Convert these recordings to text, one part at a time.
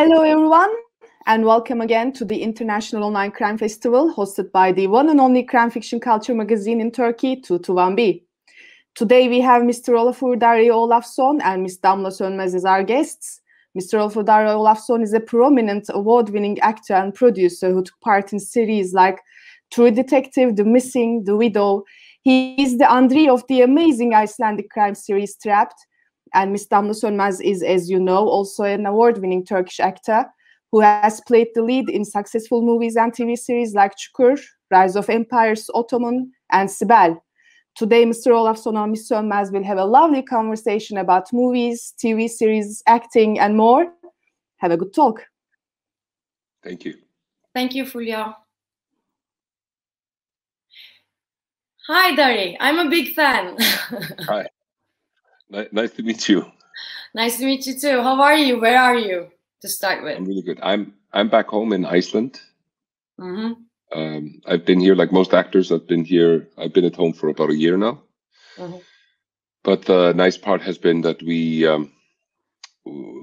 Hello, everyone, and welcome again to the International Online Crime Festival hosted by the one and only crime fiction culture magazine in Turkey, 221B. Today we have Mr. Olafur Darri Olafsson and Ms. Damla Sönmez as our guests. Mr. Olafur Darri Olafsson is a prominent award-winning actor and producer who took part in series like True Detective, The Missing, The Widow. He is the Andri of the amazing Icelandic crime series Trapped. And Ms. Damla Sönmez is, as you know, also an award-winning Turkish actor who has played the lead in successful movies and TV series like Çukur, Rise of Empires, Ottoman, and Sibel. Today, Mr. Olafsson and Ms. Sönmez will have a lovely conversation about movies, TV series, acting, and more. Have a good talk. Thank you. Thank you, Fulya. Hi, Dari. I'm a big fan. Hi. Ni- nice to meet you. nice to meet you too. How are you? Where are you? To start with. I'm really good. I'm I'm back home in Iceland. hmm Um, I've been here like most actors. I've been here. I've been at home for about a year now. Mhm. But the nice part has been that we um,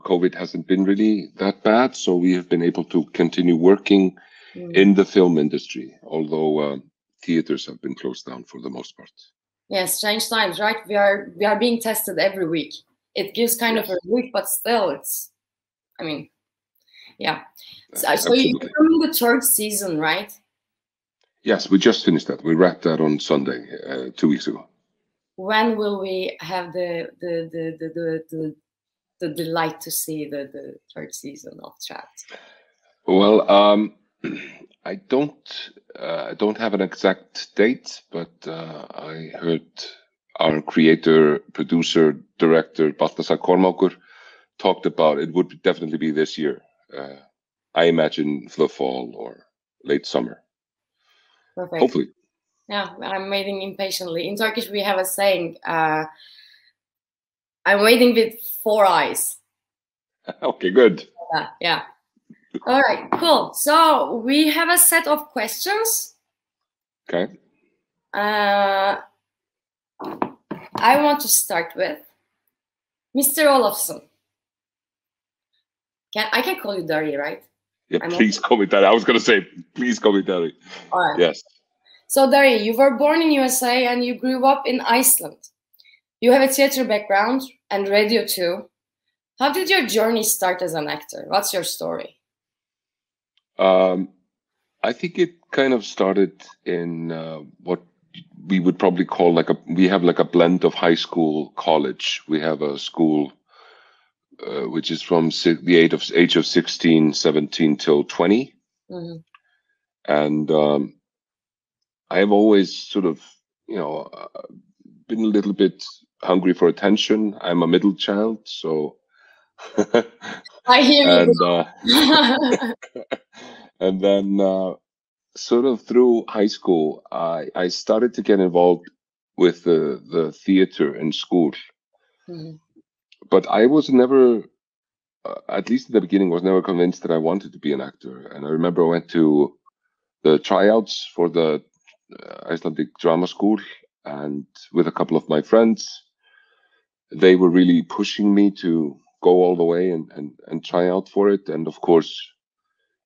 COVID hasn't been really that bad, so we have been able to continue working Mm. in the film industry, although um, theaters have been closed down for the most part. Yeah, strange times, right? We are we are being tested every week. It gives kind of a relief, but still, it's. I mean, yeah. So, so you're the third season, right? Yes, we just finished that. We wrapped that on Sunday, uh, two weeks ago. When will we have the the the the the, the, the delight to see the the third season of Trapped? Well, um, I don't uh, I don't have an exact date, but uh, I heard our creator, producer, director Baltasar Kormákur talked about it would definitely be this year. Uh, I imagine for the fall or late summer, Perfect. hopefully. Yeah, I'm waiting impatiently. In Turkish, we have a saying, uh, I'm waiting with four eyes. okay, good. Yeah, yeah. All right, cool. So we have a set of questions. Okay, Uh, I want to start with Mr. Olafsson. Can I can call you Dari, right? yeah. I'm please call me Daddy. I was gonna say, please call me Daddy. All right. Yes. So, Dari, you were born in USA and you grew up in Iceland. You have a theater background and radio too. How did your journey start as an actor? What's your story? Um, I think it kind of started in uh, what we would probably call like a we have like a blend of high school college. We have a school uh, which is from si- the age of age of 16, 17 till 20 Mhm. and um, I have always sort of you know uh, been a little bit hungry for attention. I'm a middle child, so I hear you. and uh, and then uh, sort of through high school i i started to get involved with the the theater in school Mhm. but i was never uh, at least in the beginning was never convinced that i wanted to be an actor and i remember i went to the tryouts for the uh, icelandic drama school and with a couple of my friends they were really pushing me to go all the way and and, and try out for it. And of course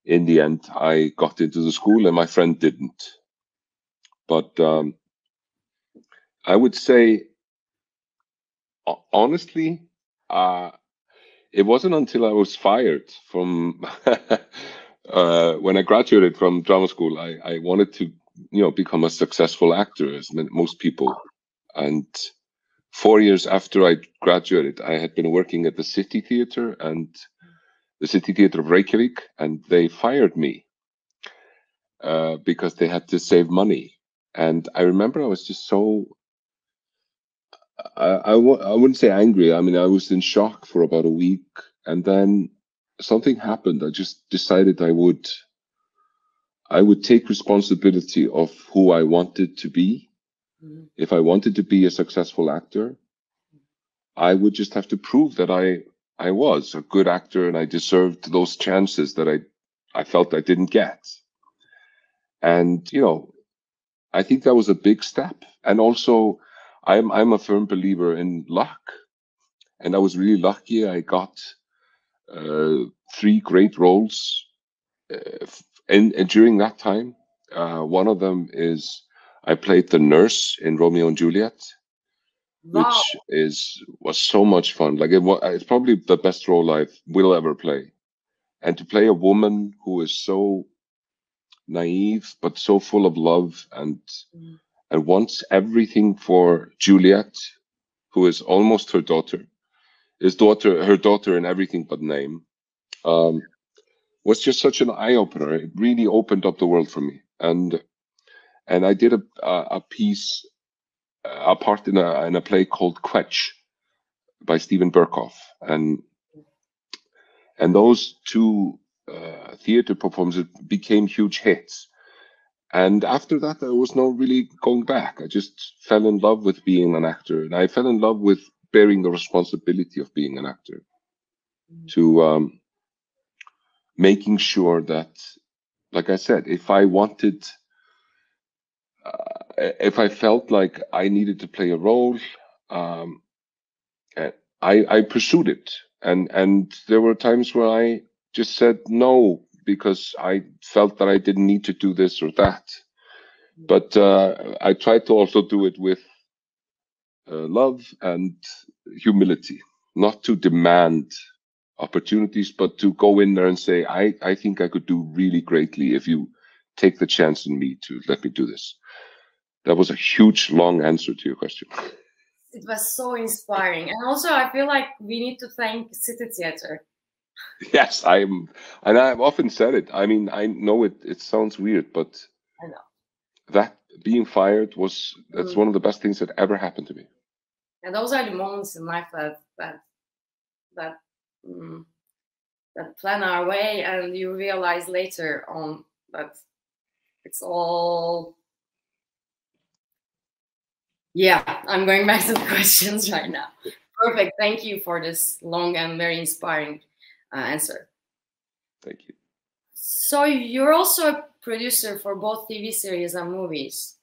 in the end i got into the school and my friend didn't. But um, i would say honestly uh, it wasn't until i was fired from uh, when i graduated from drama school I, I wanted to you know become a successful actor as most people. And four years after i graduated i had been working at the city theater and the City Theatre of Reykjavik, and they fired me uh, because they had to save money. And I remember I was just so. I wouldn't say angry. I mean, I was in shock for about a week. And then something happened. I just decided I would. I would take responsibility of who I wanted to be. Mhm. If I wanted to be a successful actor, I would just have to prove that I I was a good actor and I deserved those chances that I I felt I didn't get. And you know, I think that was a big step. And also, I'm I'm a firm believer in luck, and I was really lucky. I got uh, three great roles uh, and, and during that time. Uh, one of them is I played the nurse in Romeo and Juliet, Wow. which is was so much fun. Like it was, it's probably the best role I will ever play, and to play a woman who is so naive but so full of love and Mm. and wants everything for Juliet, who is almost her daughter, his daughter, her daughter in everything but name, um, was just such an eye opener. It really opened up the world for me, and and I did a a, a piece, a part in a in a play called Kvetch by Steven Berkoff, and and those two uh, theater performances became huge hits. And after that, there was no really going back. I just fell in love with being an actor, and I fell in love with bearing the responsibility of being an actor, to um, making sure that, like I said, if I wanted, if I felt like I needed to play a role, um, eh, I I pursued it, and and there were times where I just said no because I felt that I didn't need to do this or that. But uh, I tried to also do it with uh, love and humility, not to demand opportunities, but to go in there and say, I, I think I could do really greatly if you take the chance in me to let me do this. That was a huge, long answer to your question. It was so inspiring. And also, I feel like we need to thank City Theater. Yes, I'm, and I've often said it. I mean, I know it. It sounds weird, but I know. that being fired was that's Mm. one of the best things that ever happened to me. And those are the moments in life that that that mm, that plan our way, and you realize later on that it's all. Yeah, I'm going back to the questions right now. Perfect. Thank you for this long and very inspiring uh, answer. Thank you. So you're also a producer for both TV series and movies.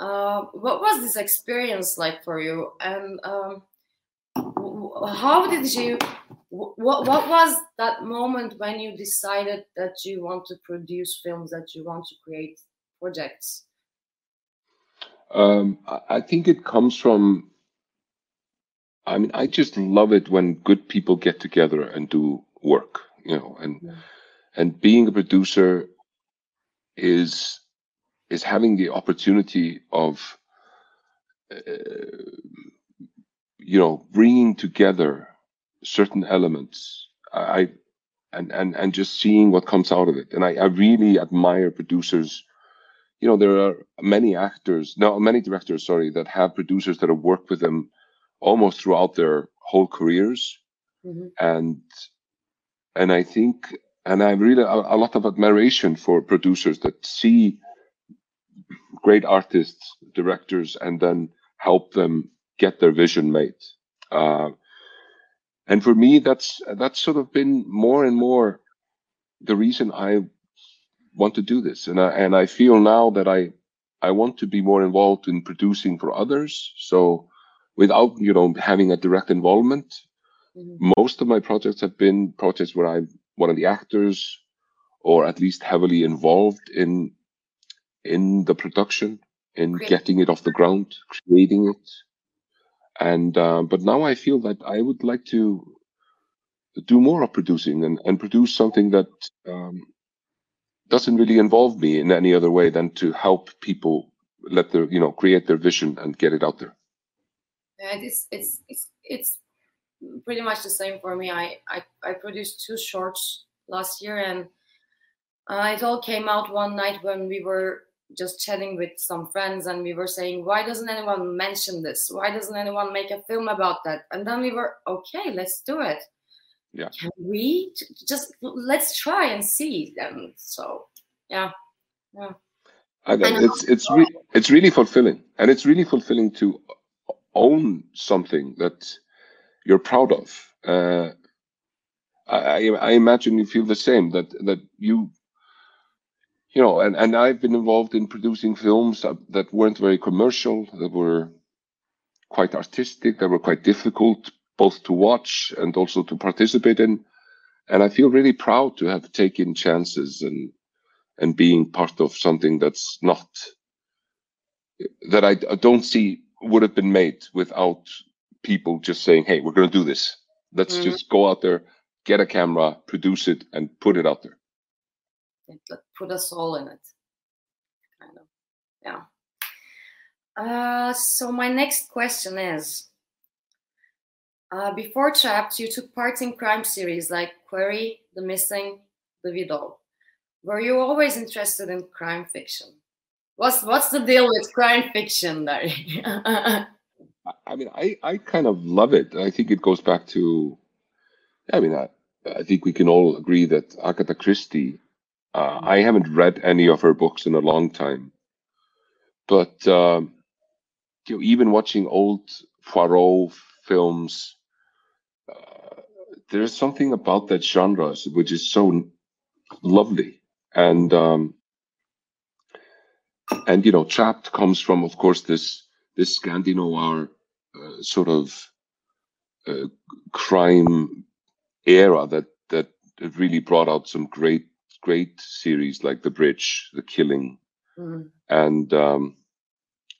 Uh, what was this experience like for you, and um, how did you? Wh- What what was that moment when you decided that you want to produce films, that you want to create projects? Um, I I think it comes from. I mean, I just love it when good people get together and do work, you know, and Yeah. and being a producer is is having the opportunity of, uh, you know, bringing together certain elements. I and and and just seeing what comes out of it. And I, I really admire producers you know there are many actors no many directors sorry that have producers that have worked with them almost throughout their whole careers Mhm. and and i think and i really a, a lot of admiration for producers that see great artists directors and then help them get their vision made uh, and for me that's that's sort of been more and more the reason i want to do this and I, and I feel now that I I want to be more involved in producing for others so without you know having a direct involvement Mhm. most of my projects have been projects where I'm one of the actors or at least heavily involved in in the production in Great. getting it off the ground creating it and uh, but now I feel that I would like to do more of producing and, and produce something that um, doesn't really involve me in any other way than to help people let their you know create their vision and get it out there And it's it's it's it's pretty much the same for me. I I, I produced two shorts last year, and uh, it all came out one night when we were just chatting with some friends, and we were saying, "Why doesn't anyone mention this? Why doesn't anyone make a film about that?" And then we were, "Okay, let's do it." Yeah. Can we just let's try and see? And so, yeah, yeah. I know. it's it's re- it's really fulfilling and it's really fulfilling to own something that you're proud of uh, I, I I imagine you feel the same that that you you know and, and I've been involved in producing films that, that weren't very commercial that were quite artistic that were quite difficult both to watch and also to participate in and I feel really proud to have taken chances and and being part of something that's not that I, I don't see would have been made without people just saying, "Hey, we're going to do this. Let's mm-hmm. just go out there, get a camera, produce it, and put it out there." Put us all in it, kind of. Yeah. Uh, so my next question is: uh, Before Trapped, you took part in crime series like Query, The Missing, The Widow. Were you always interested in crime fiction? What's what's the deal with crime fiction, Dari? I mean, I, I kind of love it. I think it goes back to, I mean, I, I think we can all agree that Agatha Christie, uh, I haven't read any of her books in a long time. But, um, you know, even watching old Poirot films, uh, there's something about that genre which is so lovely. And, um, and, you know, Trapped comes from, of course, this this Scandinoir uh, sort of uh, crime era that that really brought out some great great series like The Bridge, The Killing, mm-hmm. and um,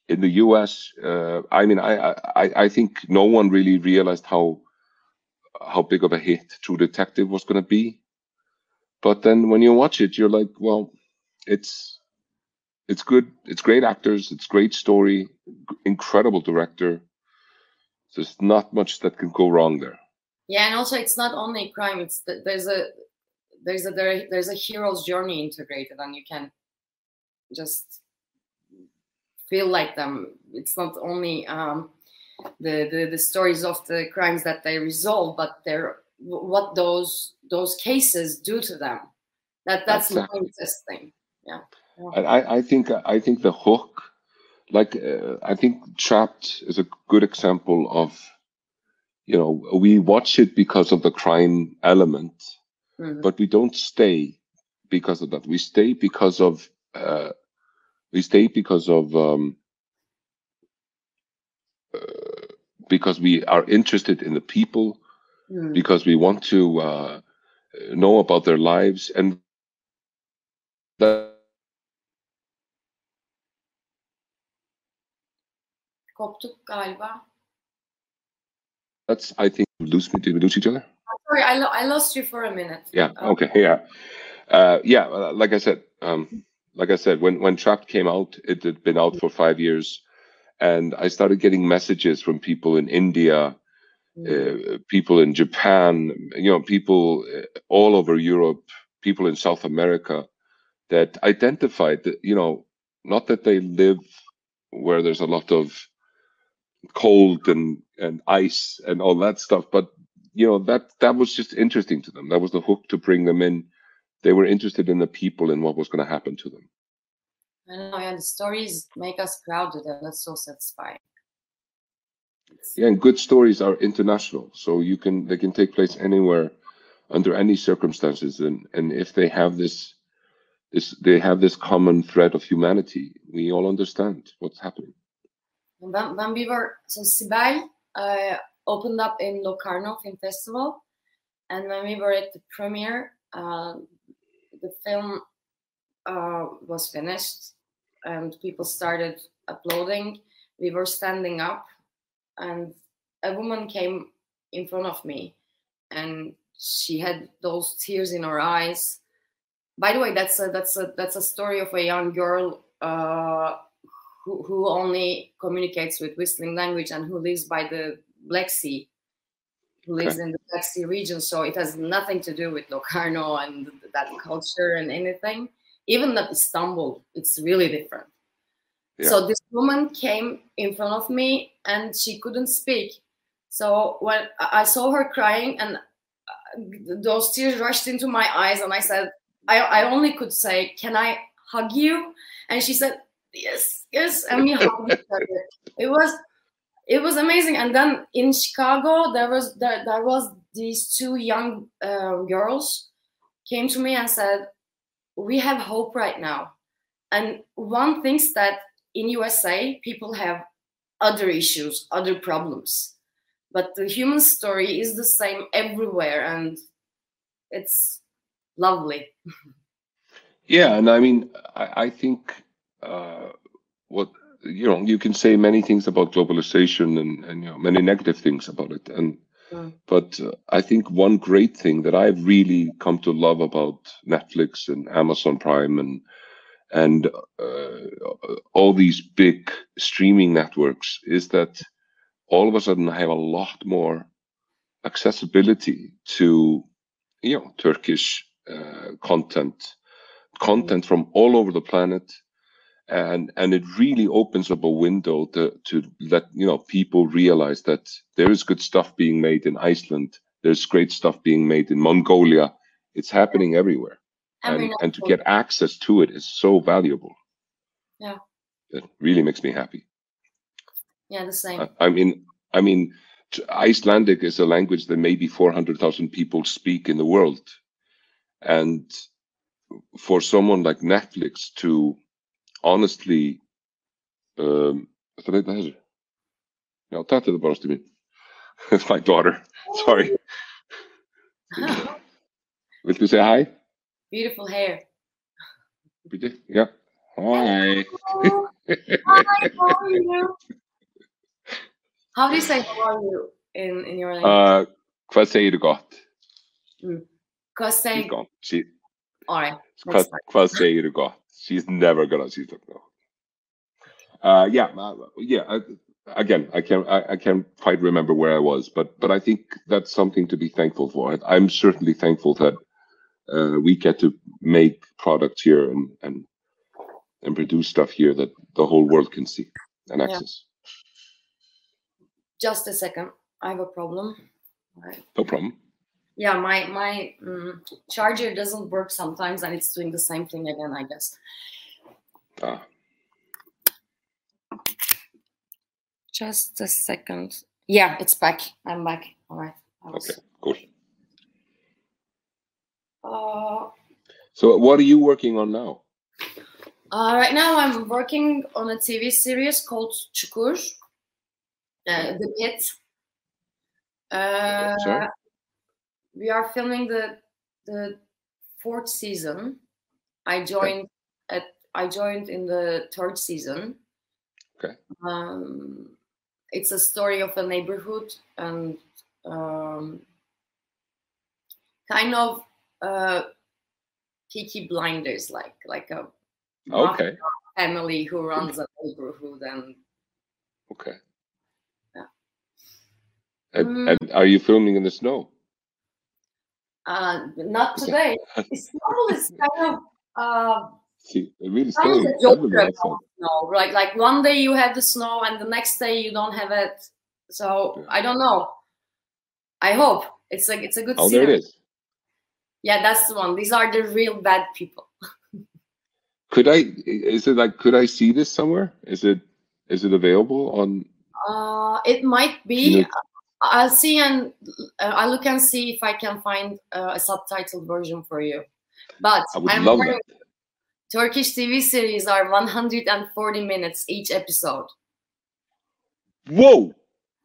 in the U.S., uh, I mean, I, I I think no one really realized how how big of a hit True Detective was going to be, but then when you watch it, you're like, well, it's it's good. It's great actors. It's great story. Incredible director. There's not much that can go wrong there. Yeah, and also it's not only crime. It's there's a there's a there, there's a hero's journey integrated, and you can just feel like them. It's not only um, the, the the stories of the crimes that they resolve, but they're what those those cases do to them. That that's the interesting. Yeah. I, I think I think the hook, like uh, I think Trapped is a good example of, you know, we watch it because of the crime element, mm-hmm. but we don't stay because of that. We stay because of uh, we stay because of um, uh, because we are interested in the people, mm. because we want to uh, know about their lives and that Koptuk galiba. That's, I think, lose we lose each other? Sorry, I, lo I lost you for a minute. Yeah. Um, okay. Yeah. Uh, yeah. Like I said, um, like I said, when when Trapped came out, it had been out for five years, and I started getting messages from people in India, mm. uh, people in Japan, you know, people uh, all over Europe, people in South America, that identified that you know, not that they live where there's a lot of cold and and ice and all that stuff but you know that that was just interesting to them. That was the hook to bring them in. They were interested in the people and what was going to happen to them. I know yeah the stories make us proud of them. That's so satisfying. Yeah and good stories are international so you can they can take place anywhere under any circumstances and and if they have this this they have this common thread of humanity we all understand what's happening. When, when we were so Sibel uh, opened up in Locarno Film Festival, and when we were at the premiere, uh, the film uh, was finished, and people started uploading. We were standing up, and a woman came in front of me, and she had those tears in her eyes. By the way, that's a that's a that's a story of a young girl uh, who, who only communicates with whistling language and who lives by the Black Sea, who lives okay. in the Black Sea region. So it has nothing to do with Locarno and that culture and anything. Even that Istanbul, it's really different. Yeah. So this woman came in front of me and she couldn't speak. So when I saw her crying and uh, those tears rushed into my eyes and I said, I, I only could say, can I hug you? And she said, yes, yes. I mean, it was it was amazing. And then in Chicago, there was there, there was these two young uh, girls came to me and said, "We have hope right now." And one thinks that in USA people have other issues, other problems, but the human story is the same everywhere, and it's lovely. Yeah, and I mean, I, I think uh, what you know, you can say many things about globalization and and you know many negative things about it, and Mm. but uh, I think one great thing that I've really come to love about Netflix and Amazon Prime and and uh, all these big streaming networks is that all of a sudden I have a lot more accessibility to you know Turkish uh, content content from all over the planet and and it really opens up a window to to let you know people realize that there is good stuff being made in Iceland there's great stuff being made in Mongolia it's happening everywhere Every and and to get access to it is so valuable Yeah. it really makes me happy yeah, the same. I- I mean, I mean, Icelandic is a language that maybe 400,000 people speak in the world. And for someone like Netflix to honestly, um, wat heet deze? Ja, dat is bara mín. It's my daughter. Sorry. Viltu segja hi? Beautiful hair. Bíddu, Já. Hi. Hi, how are you? How do you say how are you in, in your language? Uh, hvað segir þú gott? She's saying, gone. She, all right, Hvað, hvað segir þú gott? She's never gonna see that no. Uh, yeah, uh, yeah. I, again, I can't, I, I can't quite remember where I was, but but I think that's something to be thankful for. I, I'm certainly thankful that uh, we get to make products here and and and produce stuff here that the whole world can see and Yeah. access. Just a second. I have a problem. All right. No problem. Yeah, my my mm, charger doesn't work sometimes, and it's doing the same thing again. I guess. Uh, Just a second. Yeah, it's back. I'm back. All right. Was- okay, cool. Uh, So, what are you working on now? Uh, right now, I'm working on a TV series called Çukur, uh, The Pit. Uh, Sorry? We are filming the the fourth season. I joined at I joined in the third season. Okay. Um, it's a story of a neighborhood and um, kind of uh, Peaky Blinders, like like a Okay, family who runs a neighborhood and okay. Yeah. And, Mm. and are you filming in the snow? Uh, not today. Istanbul is kind of uh, See, it really kind of snowing a joke heavily outside. about snow. Like like one day you have the snow and the next day you don't have it. So Yeah. I don't know. I hope it's like it's a good Oh, there it series. is. Yeah, that's the one. These are the real bad people. Could I? Is it like? Could I see this somewhere? Is it? Is it available on? Uh, it might be. You know- I'll see and uh, I'll look and see if I can find uh, a subtitled version for you. But I would I'm love learning- that. Turkish TV series are 140 minutes each episode. Whoa,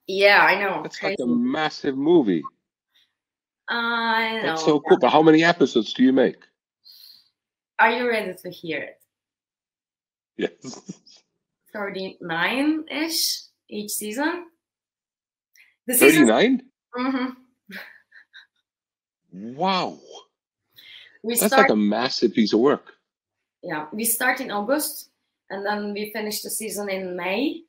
Yeah, I know. that's like a massive movie. I know. That's so cool. But how many episodes do you make? Are you ready to hear it? Yes. 39 ish each season. The season. Thirty-nine. Mhm. Wow, We that's start. like a massive piece of work. yeah, we start in August and then we finish the season in May.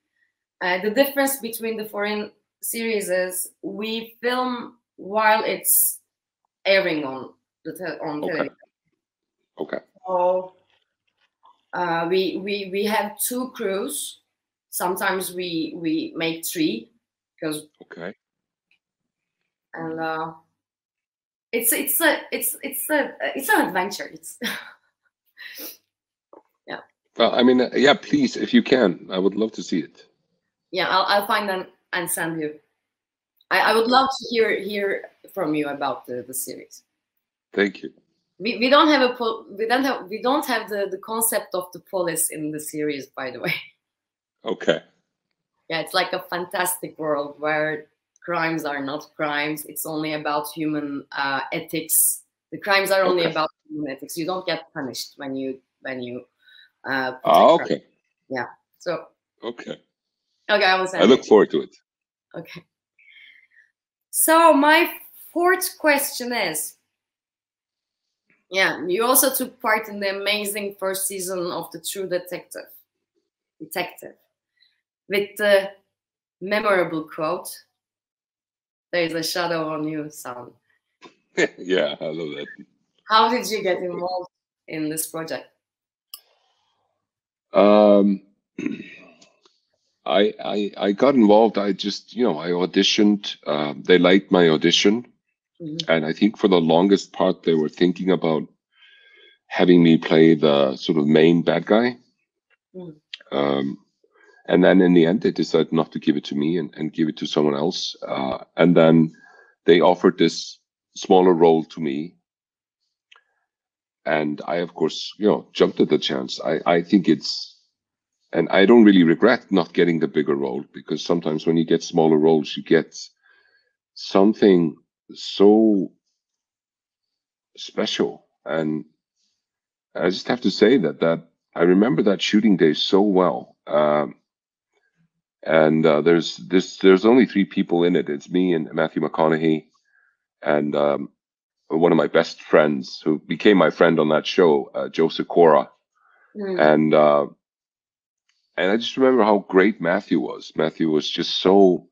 Uh, the difference between the foreign series is we film while it's airing on the te- on Okay. television. Okay. So uh, we we we have two crews. Sometimes we we make three because Okay. and uh, it's it's a it's it's a it's an adventure. It's yeah Well, I mean, uh, yeah. Please, if you can, I would love to see it. yeah. I'll I'll find them and send you. I, I would love to hear hear from you about the, the series. Thank you. We, we don't have a pol- we don't have we don't have the, the concept of the police in the series by the way. Okay. Yeah, it's like a fantastic world where crimes are not crimes. It's only about human uh, ethics The crimes are only Okay. about human ethics. You don't get punished when you when you. Uh, Ah, crime. okay, So okay. okay, I was. I look forward to it. Okay. So my fourth question is, yeah, you also took part in the amazing first season of the True Detective, Detective, with the memorable quote, "There is a shadow on you, son." yeah, I love that. How did you get involved in this project? Um, I, I I got involved. I just you know I auditioned. Uh, they liked my audition, Mhm. and I think for the longest part they were thinking about having me play the sort of main bad guy. Mm. Um, and then in the end, they decided not to give it to me and, and give it to someone else. Uh, and then they offered this smaller role to me. And I, of course, you know, jumped at the chance. I, I think it's, and I don't really regret not getting the bigger role because sometimes when you get smaller roles, you get something so special. And I just have to say that that I remember that shooting day so well. Um, and uh, there's this there's only three people in it. It's me and Matthew McConaughey, and um, one of my best friends who became my friend on that show, uh, Joe Sikora, Mm. and uh, and I just remember how great Matthew was. Matthew was just so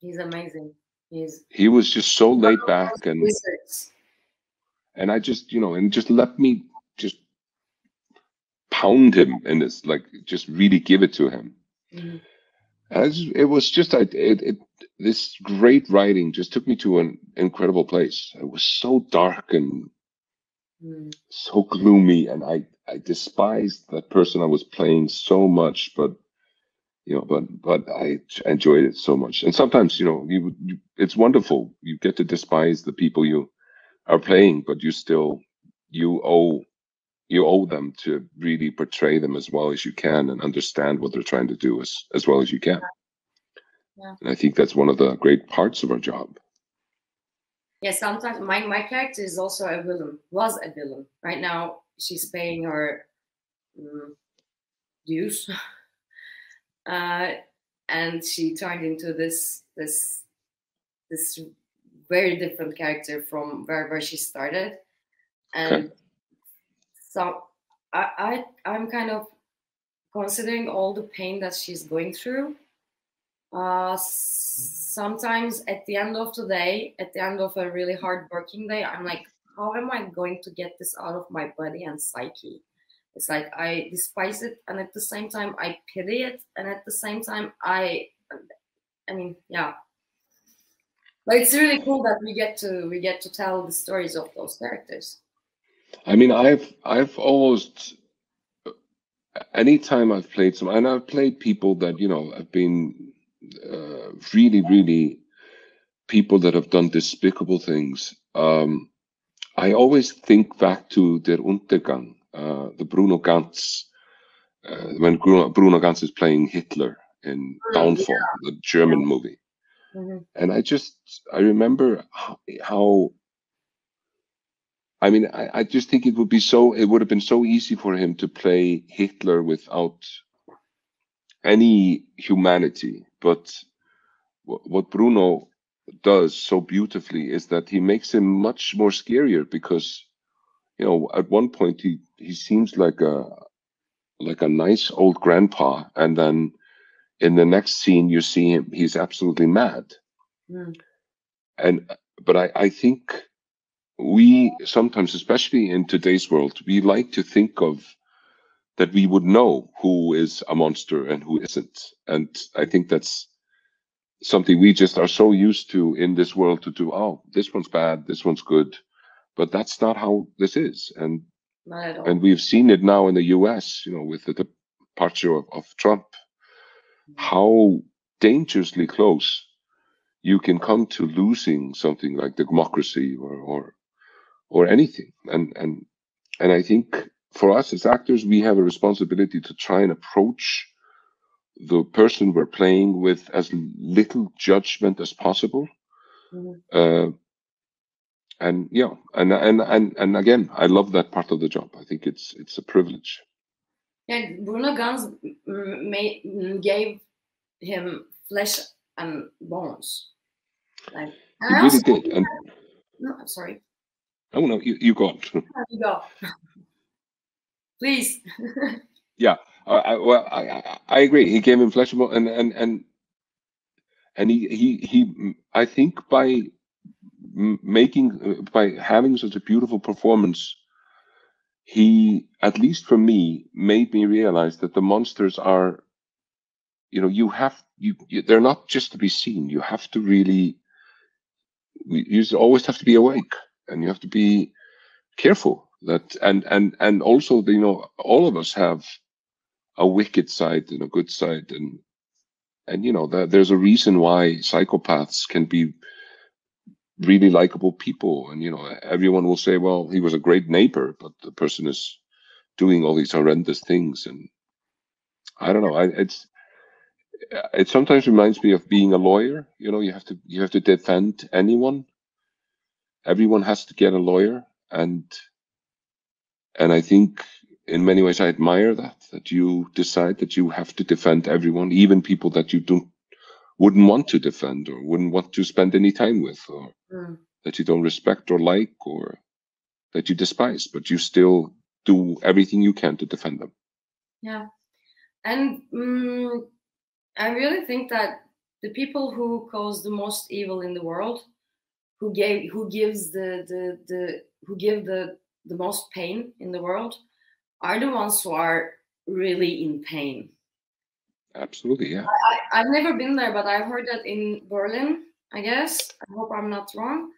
He's amazing. He's he was just so laid back and wizards. and I just you know and just let me just pound him in this like just really give it to him. Mhm. As it was just I it, it this great writing just took me to an incredible place. It was so dark and Mm. so gloomy, and I I despised that person I was playing so much, but you know, but but I enjoyed it so much. And sometimes you know, you, you it's wonderful. You get to despise the people you are playing, but you still you owe you owe them to really portray them as well as you can and understand what they're trying to do as as well as you can. Yeah. And I think that's one of the great parts of our job. Yeah, sometimes my, my character is also a villain, was a villain. Right now, she's paying her um, dues. uh, and she turned into this this this very different character from where, where she started. And so I, I I'm kind of considering all the pain that she's going through. Uh, sometimes at the end of the day, at the end of a really hard working day, I'm like, how am I going to get this out of my body and psyche? It's like I despise it, and at the same time I pity it, and at the same time I, I mean, yeah. But it's really cool that we get to we get to tell the stories of those characters. I mean, I've I've almost anytime I've played some, and I've played people that you know have been uh, really, really people that have done despicable things. Um, I always think back to Der Untergang, uh, the Bruno Ganz, uh, when Bruno, Bruno Ganz is playing Hitler in Mm, Downfall, the German movie Mhm. and I just I remember how, how I mean I, I just think it would be so it would have been so easy for him to play Hitler without any humanity. But wh- what Bruno does so beautifully is that he makes him much more scarier because you know at one point he he seems like a like a nice old grandpa. And then in the next scene you see him he's absolutely mad. Mm. and but I, I think we sometimes especially in today's world we like to think of that we would know who is a monster and who isn't. And i think that's something we just are so used to in this world to do oh this one's bad this one's good. But that's not how this is. And Not at all. and we've seen it now in the us you know with the departure of, of trump. Mm-hmm. How dangerously close you can come to losing something like democracy or or or anything and and and i think for us as actors we have a responsibility to try and approach the person we're playing with as little judgment as possible Mhm. uh, and yeah, and and and and again, I love that part of the job. I think it's it's a privilege. Yeah, Bruno Ganz made, gave him flesh and bones. Like, and he really did. And, no, I'm sorry. Oh no, you, you go on. you go. Please. yeah, I, well, I, I agree. He gave him flesh and bone, and and and and he he he. I think by making by having such a beautiful performance he at least for me made me realize that the monsters are you know you have you, you they're not just to be seen you have to really you always have to be awake and you have to be careful that and and and also you know all of us have a wicked side and a good side and and you know that there's a reason why psychopaths can be really likable people and you know everyone will say well he was a great neighbor but the person is doing all these horrendous things and i don't know I, it's it sometimes reminds me of being a lawyer you know you have to you have to defend anyone everyone has to get a lawyer and and i think in many ways i admire that that you decide that you have to defend everyone even people that you don't wouldn't want to defend or wouldn't want to spend any time with or mm. that you don't respect or like or that you despise but you still do everything you can to defend them yeah and um, i really think that the people who cause the most evil in the world who gave who gives the the, the who give the the most pain in the world are the ones who are really in pain Absolutely, yeah. I, I've never been there, but I've heard that in Berlin, I guess. I hope I'm not wrong.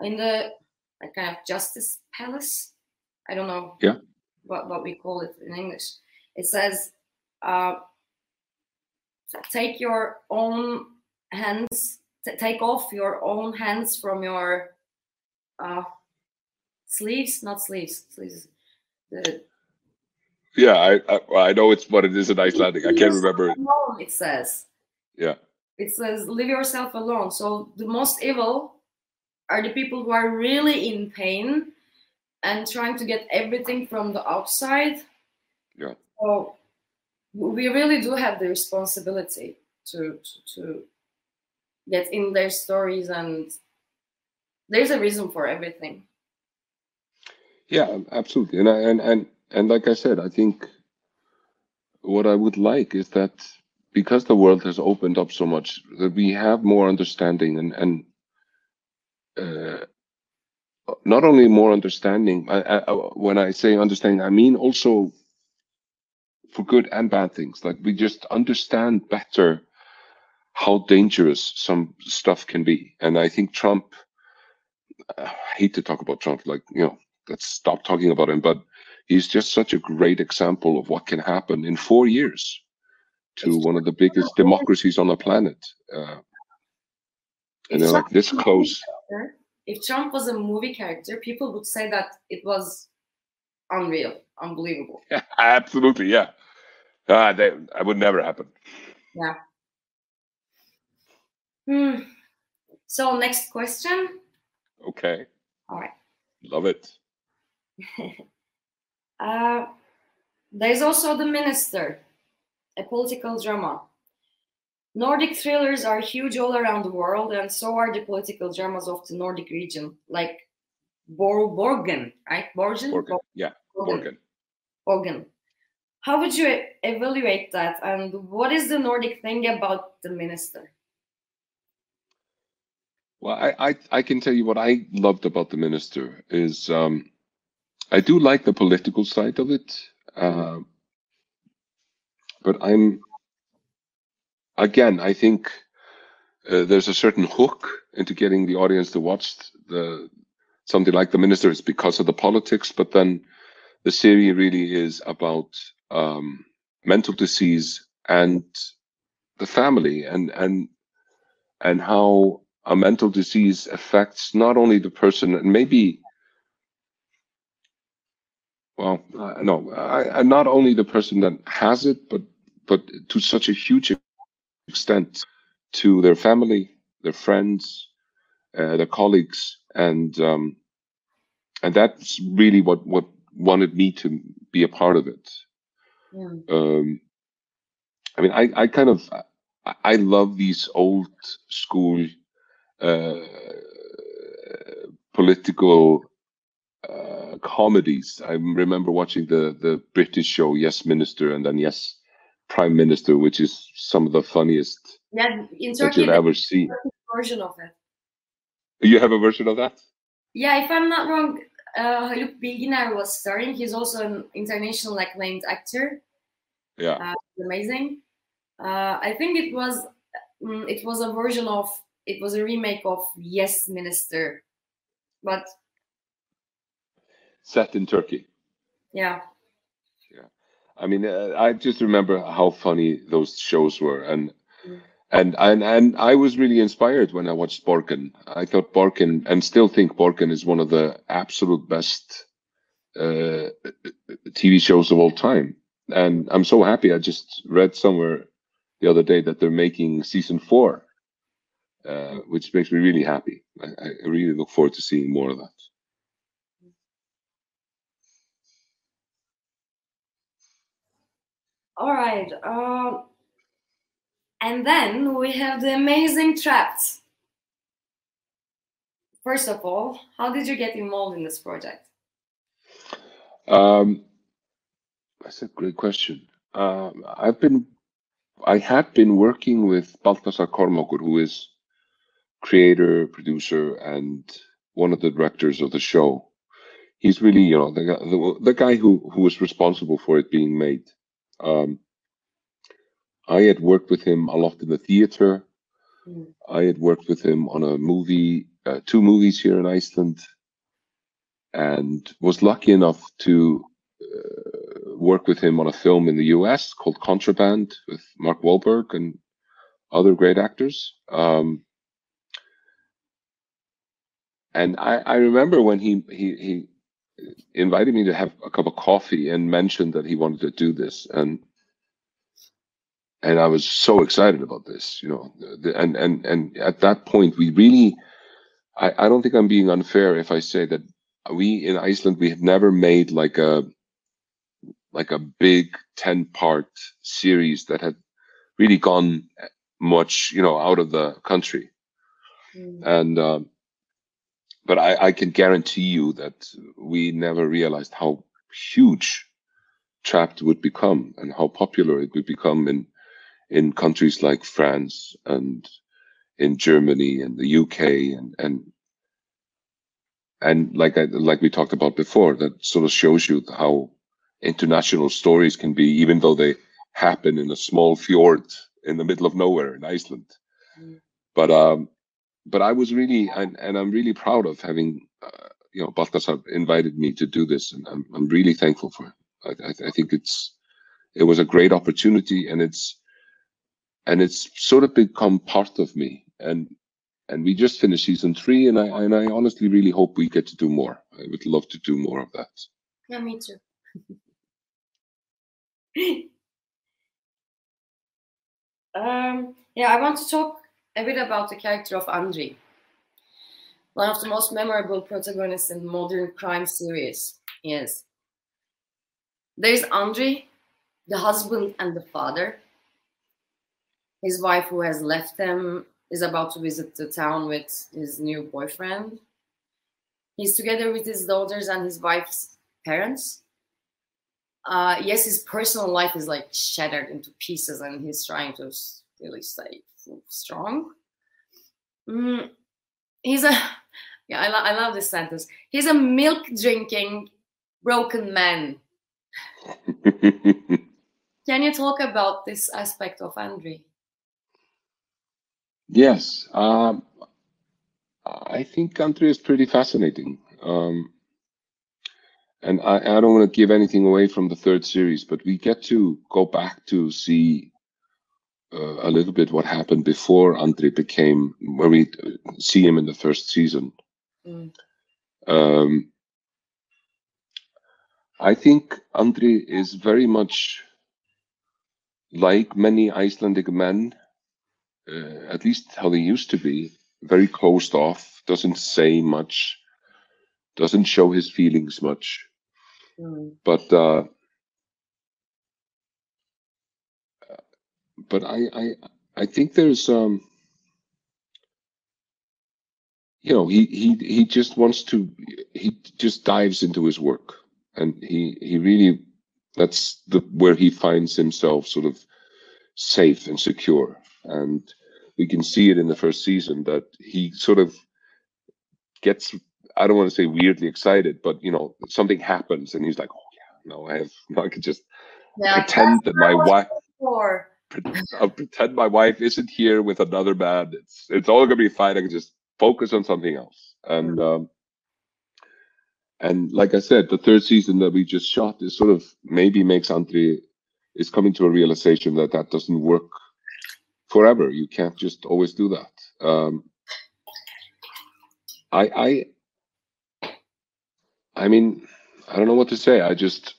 In the like kind of justice palace. I don't know yeah. what, what we call it in English. It says uh, take your own hands take off your own hands from your uh, sleeves, not sleeves, sleeves. The yeah, I, I, I know it's what it is in Icelandic. I can't remember. Alone, it says. Yeah. It says leave yourself alone. So the most evil are the people who are really in pain and trying to get everything from the outside. Yeah. So we really do have the responsibility to to, to get in their stories and there's a reason for everything. Yeah, absolutely. And I, and and and like I said, I think what I would like is that because the world has opened up so much, that we have more understanding and and uh, not only more understanding. I, I, when I say understanding, I mean also for good and bad things. Like we just understand better how dangerous some stuff can be. And I think Trump. I hate to talk about Trump. Like you know, let's stop talking about him. But he's just such a great example of what can happen in four years to one of the biggest democracies on the planet. Uh, and they're like this close. If Trump was a movie character, people would say that it was unreal, unbelievable. Yeah, absolutely, yeah. Uh, they, that would never happen. Yeah. Hmm. So next question. Okay. All right. Love it. Uh, there's also The Minister, a political drama. Nordic thrillers are huge all around the world, and so are the political dramas of the Nordic region, like Bor- Borgen, right? Borgen? Borgen, yeah, Borgen. Borgen. How would you evaluate that, and what is the Nordic thing about the minister? Well, I, I, I can tell you what I loved about the minister is um, I do like the political side of it, uh, but I'm again. I think uh, there's a certain hook into getting the audience to watch the something like the minister is because of the politics, but then the series really is about um, mental disease and the family and and and how a mental disease affects not only the person and maybe well, uh, no, I, not only the person that has it, but but to such a huge extent to their family, their friends, uh, their colleagues, and um, and that's really what what wanted me to be a part of it. Yeah. Um, I mean, I I kind of I, love these old school uh, political uh, comedies. I remember watching the the British show Yes Minister and then Yes Prime Minister, which is some of the funniest Yeah, in that you'll ever see. version of it. You have a version of that? Yeah, if I'm not wrong, uh, Haluk Bilginer was starring. He's also an international acclaimed actor. Yeah. Uh, amazing. Uh, I think it was mm, it was a version of it was a remake of Yes Minister, but Set in Turkey. yeah, Yeah. I mean, uh, I just remember how funny those shows were, and Mm. and and and I was really inspired when I watched Borgen. I thought Borgen, and still think Borgen is one of the absolute best uh, TV shows of all time. And I'm so happy. I just read somewhere the other day that they're making season four, uh, which makes me really happy. I, I really look forward to seeing more of that. all right. Um, and then we have the amazing Trapped. First of all, how did you get involved in this project? Um, that's a great question. Um, I've been, I had been working with Baltasar Kormákur, who is creator, producer, and one of the directors of the show. He's really, you know, the guy, the, the guy who who was responsible for it being made. Um, I had worked with him a lot in the theater. Mm. I had worked with him on a movie, uh, two movies here in Iceland, and was lucky enough to uh, work with him on a film in the US called Contraband with Mark Wahlberg and other great actors. Um, and I, I remember when he, he he invited me to have a cup of coffee and mentioned that he wanted to do this and and I was so excited about this, you know, and and and at that point we really, I, I don't think I'm being unfair if I say that we in Iceland we had never made like a like a big 10 part series that had really gone much you know out of the country Mm. and um, but I, I can guarantee you that we never realized how huge trapped would become and how popular it would become in in countries like france and in germany and the uk and and and like I, like we talked about before that sort of shows you how international stories can be even though they happen in a small fjord in the middle of nowhere in iceland Mm. but um but i was really and, and i'm really proud of having uh, you know baltasar invited me to do this and i'm, I'm really thankful for it. I, I, think it's it was a great opportunity and it's and it's sort of become part of me. And and we just finished season three and i and i honestly really hope we get to do more. I would love to do more of that. Yeah, me too. um, yeah, I want to talk a bit about the character of Andri, one of the most memorable protagonists in modern crime series. Yes. There's Andri, the husband and the father. His wife, who has left him, is about to visit the town with his new boyfriend. He's together with his daughters and his wife's parents uh, yes, his personal life is like shattered into pieces, and he's trying to really stay strong. Mm, he's a yeah, I, lo- I love this sentence. He's a milk drinking broken man. Can you talk about this aspect of Andre? yes um i think country is pretty fascinating um and I, I don't want to give anything away from the third series, but we get to go back to see uh, a little bit what happened before Andre became, where we see him in the first season. Mm. Um, I think Andre is very much like many Icelandic men, uh, at least how they used to be, very closed off, doesn't say much, doesn't show his feelings much. Mm. But uh, but I I I think there's um you know he he he just wants to he just dives into his work. And he he really that's the where he finds himself sort of safe and secure. And we can see it in the first season that he sort of gets i don't want to say weirdly excited but you know something happens and he's like oh yeah no i have no, i could just Yeah, pretend that my wife or I'll pretend my wife isn't here with another man. It's it's all gonna be fine. I can just focus on something else. And um, and like I said, the third season that we just shot is sort of maybe makes Andre is coming to a realization that that doesn't work forever. You can't just always do that. Um, I I I mean I don't know what to say. I just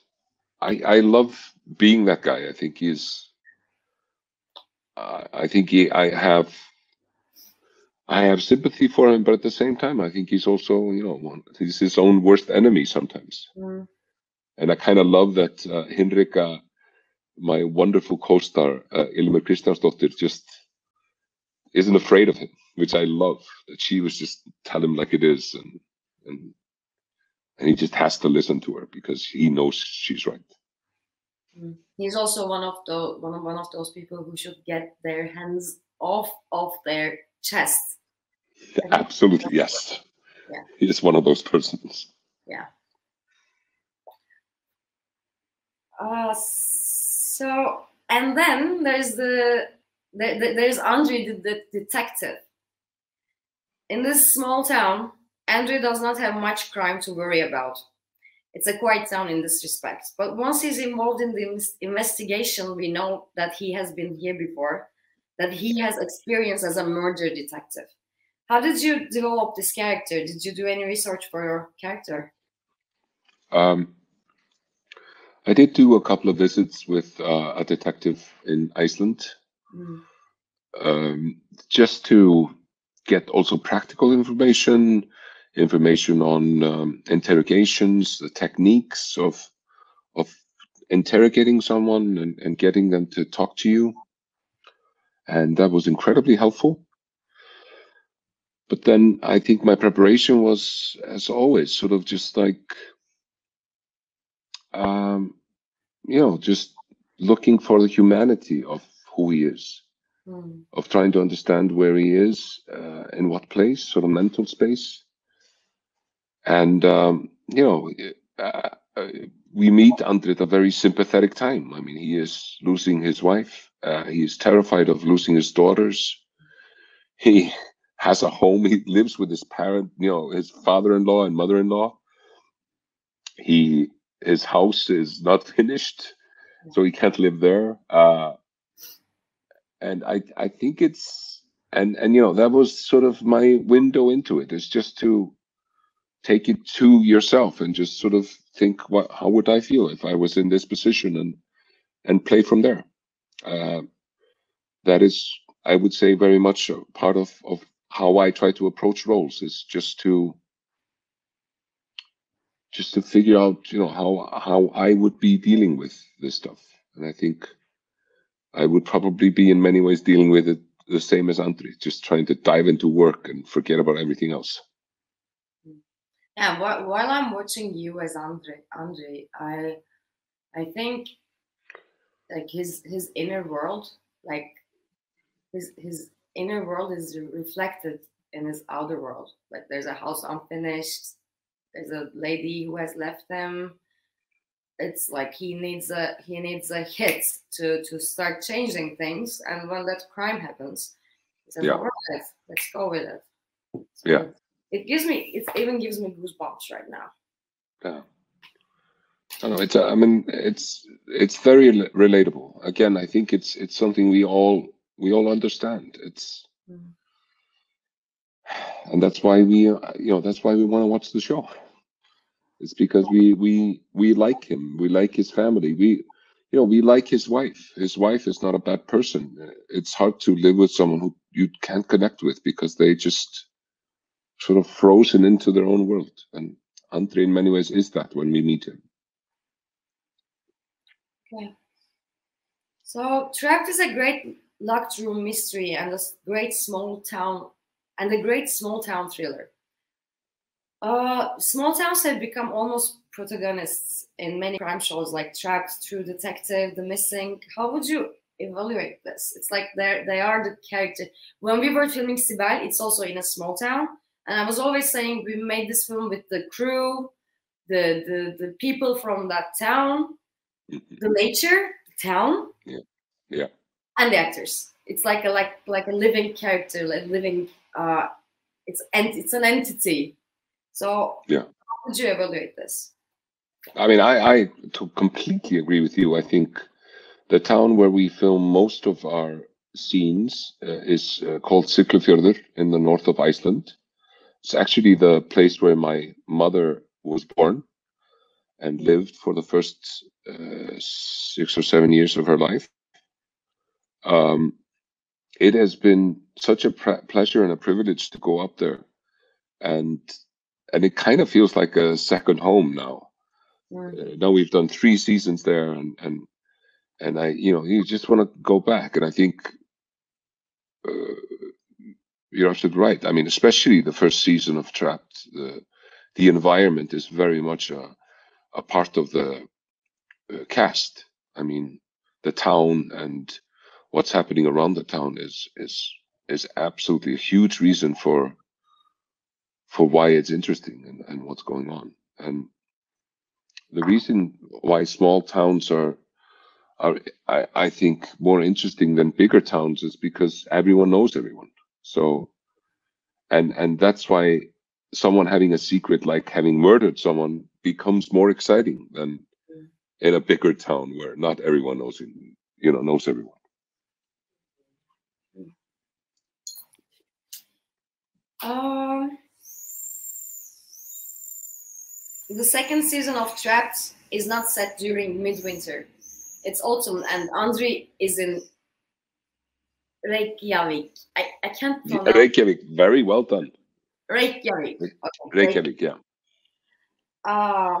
I I love being that guy. I think he's uh, I think he, I have, I have sympathy for him, but at the same time, I think he's also, you know, one, he's his own worst enemy sometimes. Mm. And I kind of love that uh, Hinrika, my wonderful co-star, uh, Ilmur Kristjánsdóttir, just isn't afraid of him, which I love. That she was just tell him like it is, and and and he just has to listen to her because he knows she's right. Mm. He's also one of the one of one of those people who should get their hands off of their chest. Absolutely, yes. Yeah. He is one of those persons. Yeah. Uh, so and then there's the, the, the there's Andre the, the detective. In this small town, Andre does not have much crime to worry about. It's a quiet town in this respect. But once he's involved in the investigation, we know that he has been here before, that he has experience as a murder detective. How did you develop this character? Did you do any research for your character? Um, I did do a couple of visits with uh, a detective in Iceland, Mm. um, just to get also practical information, information on um, interrogations, the techniques of of interrogating someone and, and getting them to talk to you, and that was incredibly helpful. But then I think my preparation was, as always, sort of just like um, you know, just looking for the humanity of who he is, Mm. of trying to understand where he is, uh, in what place, sort of mental space. And, um, you know, uh, uh, we meet Andre at a very sympathetic time. I mean, he is losing his wife. Uh, he is terrified of losing his daughters. He has a home. He lives with his parent, you know, his father-in-law and mother-in-law. He his house is not finished, so he can't live there. Uh, and I I think it's and and you know that was sort of my window into it. it. Is just to take it to yourself and just sort of think what how would I feel if I was in this position and and play from there. Uh, that is, I would say, very much part of of how I try to approach roles is just to just to figure out, you know, how how I would be dealing with this stuff. And I think I would probably be in many ways dealing with it the same as Andre, just trying to dive into work and forget about everything else. Yeah, wh- while I'm watching you as Andre, Andre, I, I think, like his his inner world, like his his inner world is reflected in his outer world. Like there's a house unfinished, there's a lady who has left him. It's like he needs a he needs a hit to to start changing things, and when that crime happens, he says, Yeah. "All right, let's go with it." So Yeah. It gives me it even gives me goosebumps right now. Yeah. I don't know. It's. uh, I mean, it's it's very rel- relatable. Again, I think it's it's something we all we all understand. It's Mm. and that's why we uh, you know that's why we want to watch the show. It's because we we we like him. We like his family. We you know we like his wife. His wife is not a bad person. It's hard to live with someone who you can't connect with because they just sort of frozen into their own world. And Andre, in many ways, is that when we meet him. Okay. So Trapped is a great locked room mystery and a great small town and a great small town thriller. Uh, small towns have become almost protagonists in many crime shows like Trapped, True Detective, The Missing. How would you evaluate this? It's like they they are the character. When we were filming Sibel, it's also in a small town, and I was always saying we made this film with the crew, the the, the people from that town, Mm-hmm. the nature, the town, Yeah. Yeah. and the actors. It's like a like like a living character, like living. Uh, it's and it's an entity. So Yeah. how would you evaluate this? I mean, I, I to completely agree with you. I think the town where we film most of our scenes uh, is uh, called Siglufjörður in the north of Iceland. It's actually the place where my mother was born and lived for the first uh, six or seven years of her life. Um, it has been such a pre- pleasure and a privilege to go up there, and and it kind of feels like a second home now. Uh, now we've done three seasons there and and and i you know you just want to go back. And i think uh, you're absolutely right. I mean especially the first season of trapped the the environment is very much a, a part of the uh, cast. I mean the town and what's happening around the town is is is absolutely a huge reason for for why it's interesting and, and what's going on. And the reason why small towns are are I, I think more interesting than bigger towns is because everyone knows everyone so and and that's why someone having a secret like having murdered someone becomes more exciting than in a bigger town where not everyone knows him, you know knows everyone Um, the second season of Trapped is not set during midwinter. It's autumn, and Andre is in Reykjavik. I, I can't pronounce reykjavik very well done Reykjavik. Okay, reykjavik yeah Uh,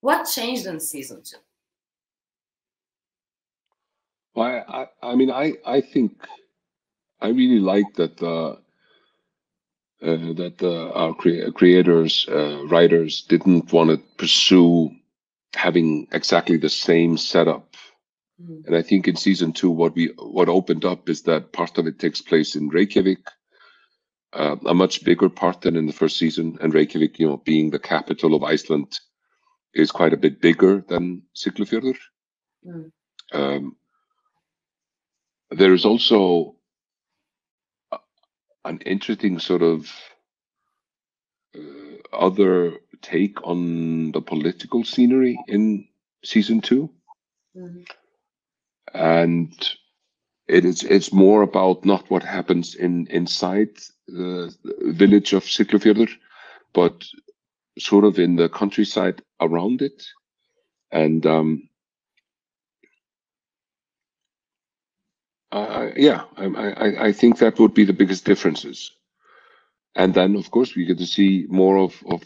what changed in season two? Well, I, I, I mean, I, I think I really like that uh, uh, that uh, our crea- creators, uh, writers, didn't want to pursue having exactly the same setup. Mhm. And I think in season two, what we what opened up is that part of it takes place in Reykjavik, uh, a much bigger part than in the first season. And Reykjavik, you know, being the capital of Iceland, is quite a bit bigger than Siglufjörður. Mm. Um, there is also a- an interesting sort of uh, other take on the political scenery in season two Mhm. And it is it's more about not what happens in inside the village of Siglufjörður, but sort of in the countryside around it. And um uh, yeah I, I i think that would be the biggest differences. And then of course we get to see more of of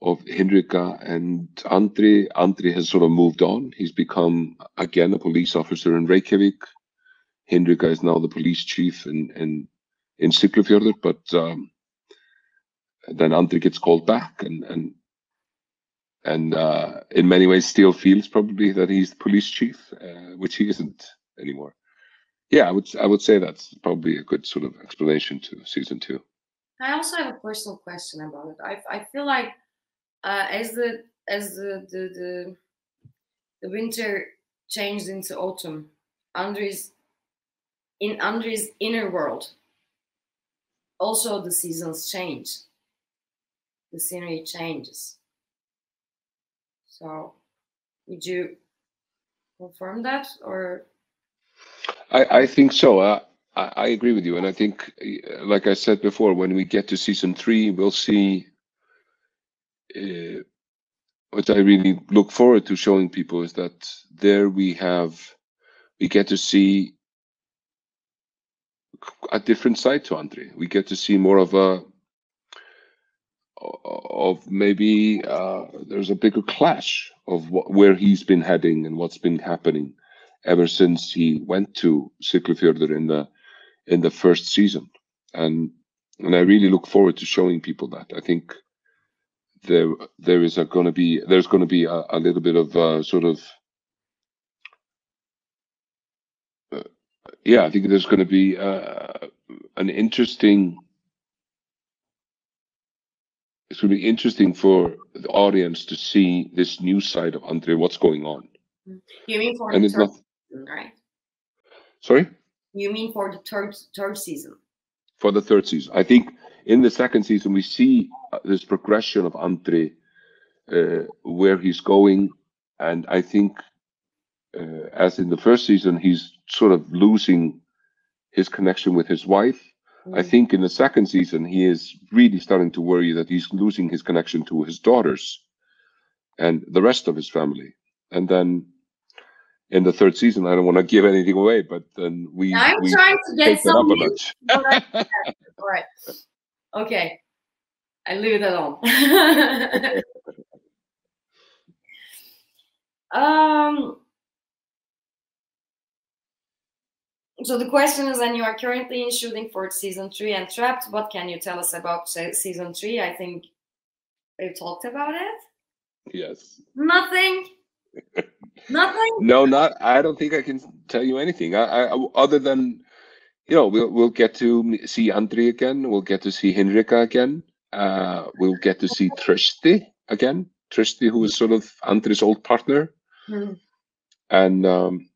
of Hinrika and Andre. Andre has sort of moved on. He's become again a police officer in Reykjavik. Hinrika is now the police chief in in in Siglufjörður, but um, then Andre gets called back and and and uh, in many ways still feels probably that he's the police chief, uh, which he isn't anymore. Yeah, I would I would say that's probably a good sort of explanation to season two. I also have a personal question about it. I, I feel like uh, as the as the, the the the winter changed into autumn, Andre's in Andre's inner world, also the seasons change. The scenery changes. So, would you confirm that or? I, I think so. Uh, I, I agree with you, and I think, like I said before, when we get to season three, we'll see. Uh, what I really look forward to showing people is that there we have, we get to see a different side to Andre. We get to see more of a of maybe uh, there's a bigger clash of wh- where he's been heading and what's been happening ever since he went to Siglufjörður in the in the first season, and and I really look forward to showing people that. I think there there is a going to be there's going to be a, a, little bit of uh, sort of uh, yeah, I think there's going to be uh, an interesting it's going to be interesting for the audience to see this new side of Andre, what's going on. You mean for and the third not, season, right? Sorry? You mean for the third third season? For the third season. I think in the second season we see uh, this progression of Andre, uh, where he's going, and I think uh, as in the first season, he's sort of losing his connection with his wife I mm. think in the second season, he is really starting to worry that he's losing his connection to his daughters and the rest of his family. And then in the third season, I don't want to give anything away, but then we. I'm we trying to get some. A notch. All right. Okay. I leave it alone. um so the question is, and you are currently in shooting for season three and Trapped. What can you tell us about season three? I think we've talked about it. Yes. Nothing. Nothing. No, not. I don't think I can tell you anything. I, I, other than, you know, we'll we'll get to see Andre again. We'll get to see Hinrika again. Uh, we'll get to see Trausti again. Trausti, who is sort of Andre's old partner, mm. and um,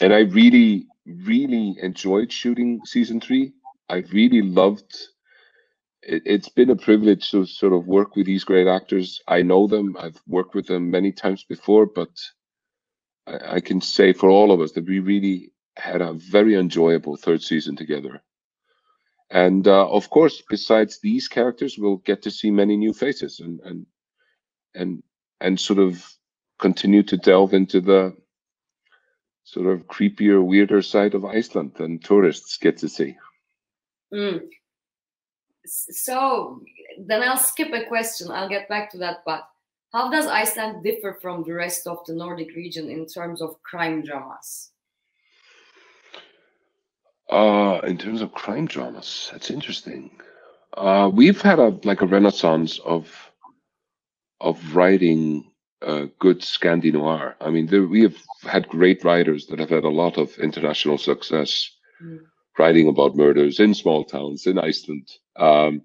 and I really really enjoyed shooting season three. I really loved it, it's been a privilege to sort of work with these great actors. I know them, I've worked with them many times before, but I, I can say for all of us that we really had a very enjoyable third season together. And uh, of course, besides these characters, we'll get to see many new faces and and and and sort of continue to delve into the sort of creepier, weirder side of Iceland than tourists get to see. Mm. So then I'll skip a question. I'll get back to that. But how does Iceland differ from the rest of the Nordic region in terms of crime dramas? Uh, in terms of crime dramas, that's interesting. Uh, we've had a like a renaissance of of writing uh, good Scandi noir. I mean, there, we have had great writers that have had a lot of international success mm. writing about murders in small towns in Iceland. Um,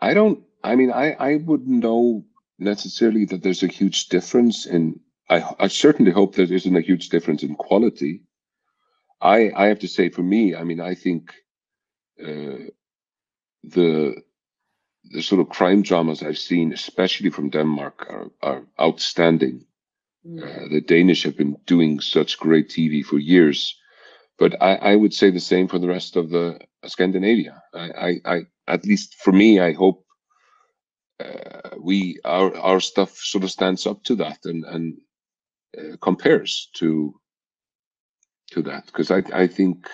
I don't. I mean, I I wouldn't know necessarily that there's a huge difference in. I I certainly hope there isn't a huge difference in quality. I I have to say, for me, I mean, I think uh, the the sort of crime dramas I've seen, especially from Denmark, are, are outstanding. Mm. Uh, the Danish have been doing such great TV for years, but I, I would say the same for the rest of the Scandinavia. I, I, I, at least for me, I hope uh, we our our stuff sort of stands up to that and and uh, compares to to that because I I think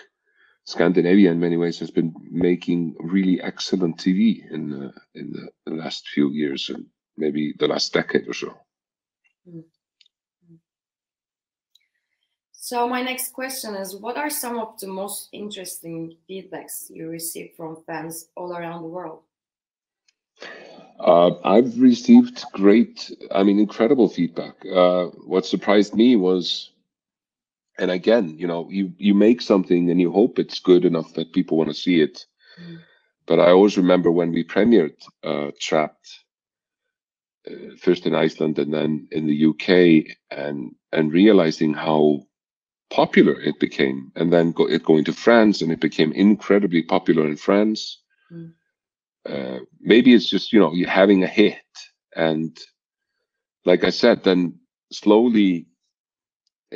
Scandinavia, in many ways, has been making really excellent TV in the, in the, last few years and maybe the last decade or so. Hmm. So my next question is: What are some of the most interesting feedbacks you receive from fans all around the world? Uh, I've received great, I mean, incredible feedback. Uh, what surprised me was and again you know you you make something and you hope it's good enough that people want to see it mm. but i always remember when we premiered uh, trapped uh, first in iceland and then in the uk and and realizing how popular it became and then go, it going to france and it became incredibly popular in france mm. uh, maybe it's just you know you having a hit and like i said then slowly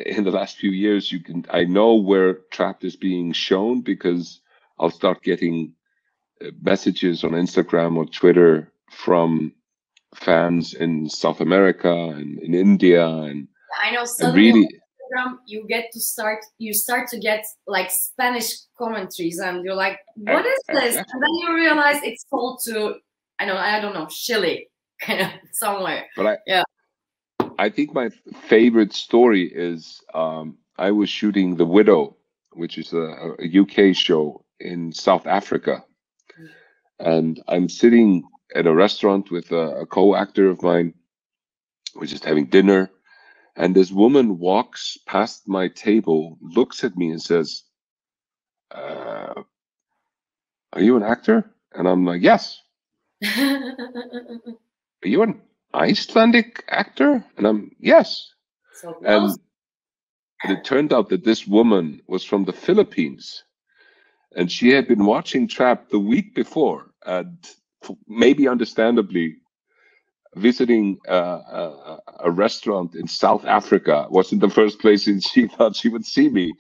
in the last few years, you can I know where Trapped is being shown because I'll start getting uh, messages on Instagram or Twitter from fans in South America and in India and I know and really program, you get to start. You start to get like Spanish commentaries, and you're like, "What is this?" And then you realize it's sold to, I know, I don't know, Chile, kind of somewhere. But I, Yeah. I think my favorite story is um, I was shooting The Widow, which is a, a UK show in South Africa, and I'm sitting at a restaurant with a, a co-actor of mine. We're just having dinner, and this woman walks past my table, looks at me, and says, uh, "Are you an actor?" And I'm like, "Yes." Are you an Icelandic actor? And I'm yes. so And, it turned out that this woman was from the Philippines, and she had been watching Trapped the week before, and maybe understandably, visiting uh, a, a restaurant in South Africa wasn't the first place she thought she would see me.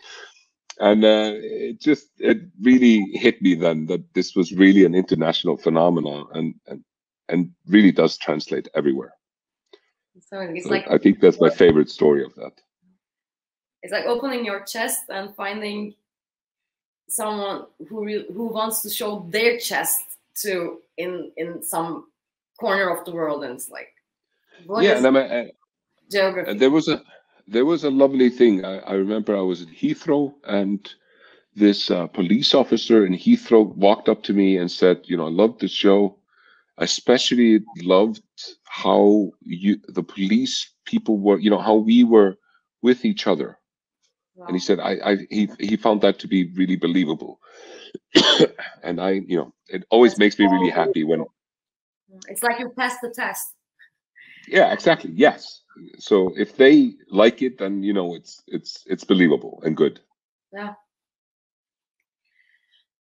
And uh, it just it really hit me then that this was really an international phenomenon, and and and really does translate everywhere. so it's So like I think that's my favorite story of that. it's like opening your chest and finding someone who re- who wants to show their chest to in in some corner of the world, and it's like, yeah, and I uh, geography? There was a there was a lovely thing. I, I remember I was at Heathrow and this uh, police officer in Heathrow walked up to me and said, "You know, I loved the show. I especially loved how you the police people were. You know, how we were with each other." And he said, "I, I he he found that to be really believable." and I, you know, it always That's makes me really happy when it's like you passed the test. yeah exactly yes so if they like it then you know it's it's it's believable and good Yeah.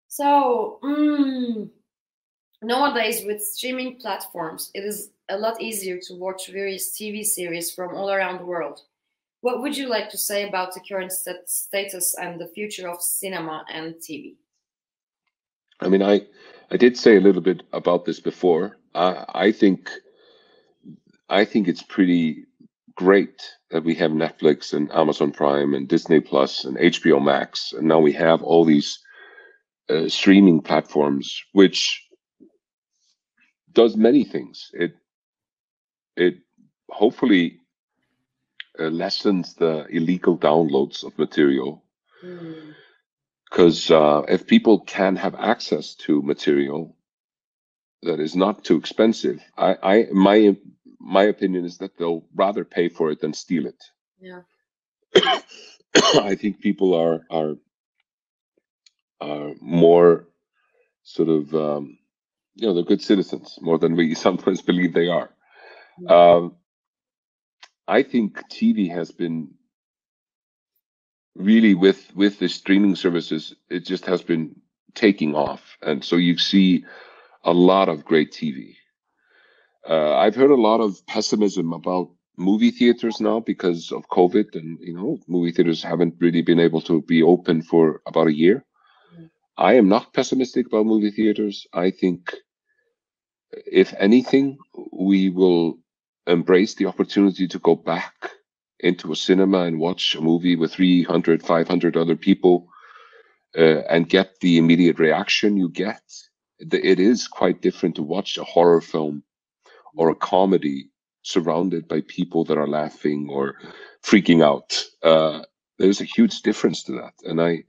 So mm, nowadays, with streaming platforms, it is a lot easier to watch various TV series from all around the world. What would you like to say about the current stat- status and the future of cinema and TV? I mean, I I did say a little bit about this before. I I think I think it's pretty great that we have Netflix and Amazon Prime and Disney Plus and HBO Max, and now we have all these uh, streaming platforms, which does many things. It it hopefully uh, lessens the illegal downloads of material Hmm. because uh, if people can have access to material that is not too expensive, I, I my my opinion is that they'll rather pay for it than steal it. Yeah. I think people are are are more sort of um, you know they're good citizens more than we sometimes believe they are. Mm. Um, I think TV has been really with with the streaming services it just has been taking off and so you see a lot of great tv uh, i've heard a lot of pessimism about movie theaters now because of covid and you know movie theaters haven't really been able to be open for about a year. Mm. i am not pessimistic about movie theaters. I think if anything we will embrace the opportunity to go back into a cinema and watch a movie with 300 500 other people uh, and get the immediate reaction you get it is quite different to watch a horror film or a comedy surrounded by people that are laughing or freaking out. Uh, there's a huge difference to that. And i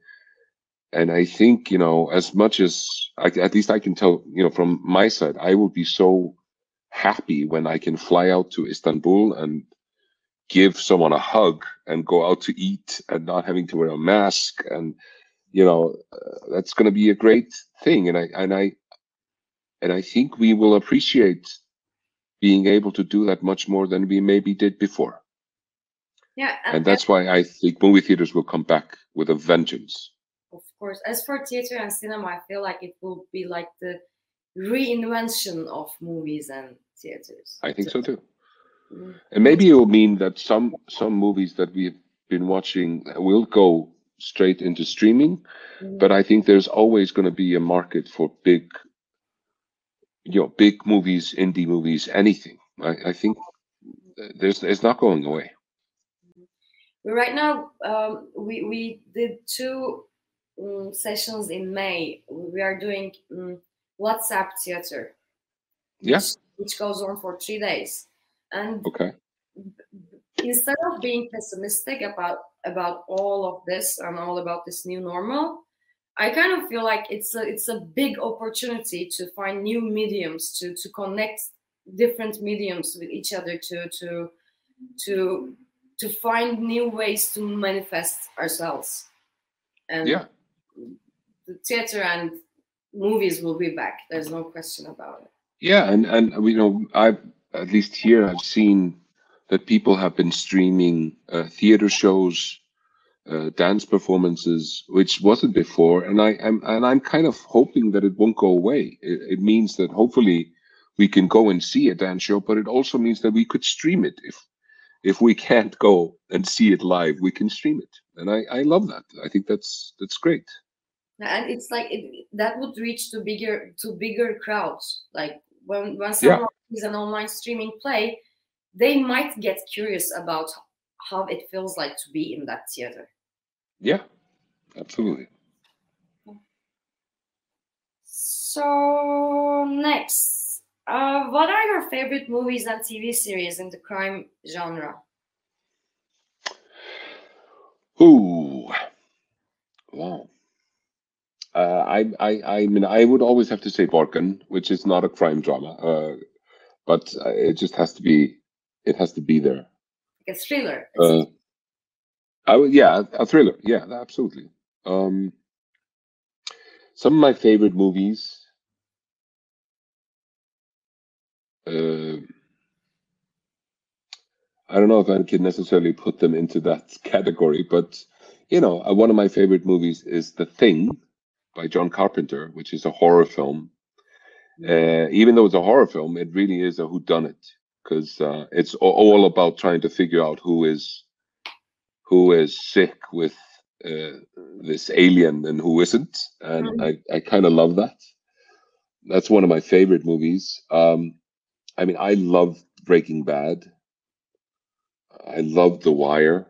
and i think you know as much as I, at least i can tell you know from my side i will be so happy when i can fly out to istanbul and give someone a hug and go out to eat and not having to wear a mask and you know uh, that's going to be a great thing and i and i and i think we will appreciate being able to do that much more than we maybe did before Yeah, and that's why i think movie theaters will come back with a vengeance Of course. As for theater and cinema, I feel like it will be like the reinvention of movies and theaters. i think so too Mm. and maybe it will mean that some some movies that we've been watching will go straight into streaming Mm. but I think there's always going to be a market for big, you know, big movies, indie movies, anything. I, I think there's it's not going away. right now um, we we did two um, sessions in May. We are doing um, WhatsApp theater. Yes. Which, which goes on for three days, and Okay. instead of being pessimistic about about all of this and all about this new normal i kind of feel like it's a it's a big opportunity to find new mediums to to connect different mediums with each other to to to to find new ways to manifest ourselves. And Yeah. the theater and movies will be back. There's no question about it. Yeah, and and you know, I've at least here I've seen that people have been streaming uh, theater shows, uh, dance performances, which wasn't before, and I am and I'm kind of hoping that it won't go away. It, it means that hopefully we can go and see a dance show, but it also means that we could stream it if if we can't go and see it live, we can stream it, and I I love that. I think that's that's great. and it's like it, that would reach to bigger to bigger crowds like when when Yeah. someone sees an online streaming play they might get curious about how it feels like to be in that theater Yeah, absolutely. so next uh, what are your favorite movies and tv series in the crime genre Ooh, wow. Uh, I, I, I mean, I would always have to say Borgen, which is not a crime drama, uh, but uh, it just has to be, it has to be there. like a thriller Uh, I would, yeah, a thriller, yeah, absolutely. Um, some of my favorite movies. Uh, I don't know if I can necessarily put them into that category, but you know, uh, one of my favorite movies is The Thing by John Carpenter, which is a horror film. Uh, even though it's a horror film, it really is a whodunit because uh, it's all about trying to figure out who is who is sick with uh, this alien and who isn't, and Mhm. I, I kind of love that. That's one of my favorite movies. Um, I mean, I love Breaking Bad. I love The Wire.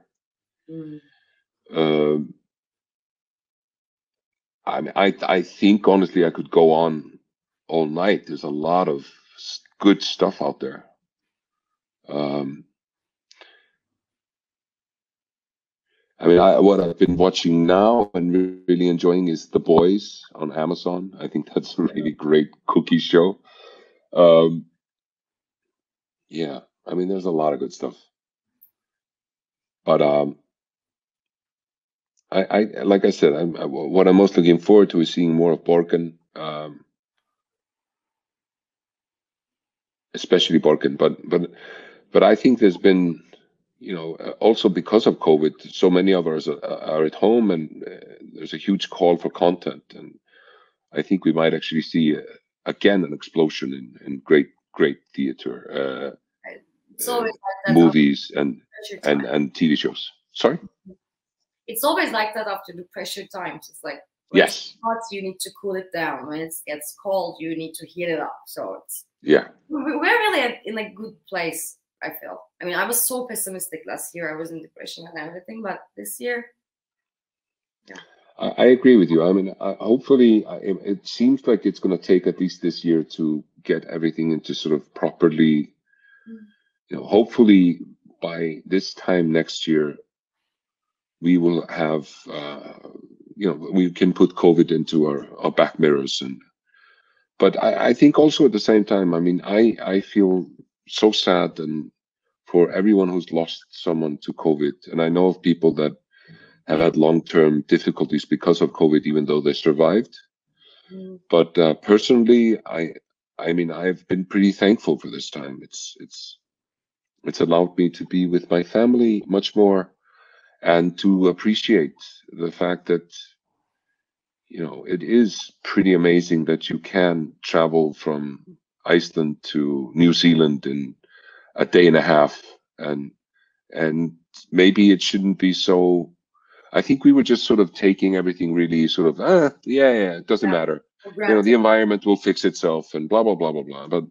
Mm. Um, I mean, I I think honestly I could go on all night. There's a lot of good stuff out there. Um, I mean, I, what I've been watching now and really enjoying is The Boys on Amazon. I think that's a really great cookie show. Um, yeah, I mean, there's a lot of good stuff. But um, I, I like I said, I'm, I, what I'm most looking forward to is seeing more of Borgen, um, especially Borgen. But but but I think there's been, you know, uh, also because of COVID, so many of us are, at home, and uh, there's a huge call for content, and I think we might actually see uh, again an explosion in, in great great theater, it's uh, like uh, movies, and and and TV shows. Sorry. it's always like that after the pressure times it's like Yes. hot you need to cool it down when it gets cold you need to heat it up so it's Yeah. we- we're really in a good place i feel i mean i was so pessimistic last year i was in depression and everything but this year I, I agree with you. I mean, I, hopefully, I, it it seems like it's going to take at least this year to get everything into sort of properly. Mm. You know, hopefully by this time next year, we will have. Uh, you know, we can put COVID into our, our back mirrors, and. But I, I think also at the same time, I mean, I I feel so sad and for everyone who's lost someone to COVID, and I know of people that have had long-term difficulties because of COVID, even though they survived. Mm, But uh, personally, I, I mean, I've been pretty thankful for this time. It's, it's, it's allowed me to be with my family much more, and to appreciate the fact that, you know, it is pretty amazing that you can travel from Iceland to New Zealand in a day and a half, and and maybe it shouldn't be so I think we were just sort of taking everything really sort of, ah, yeah, yeah, it doesn't Yeah. matter. You know, the environment will fix itself and blah, blah, blah, blah, blah. But,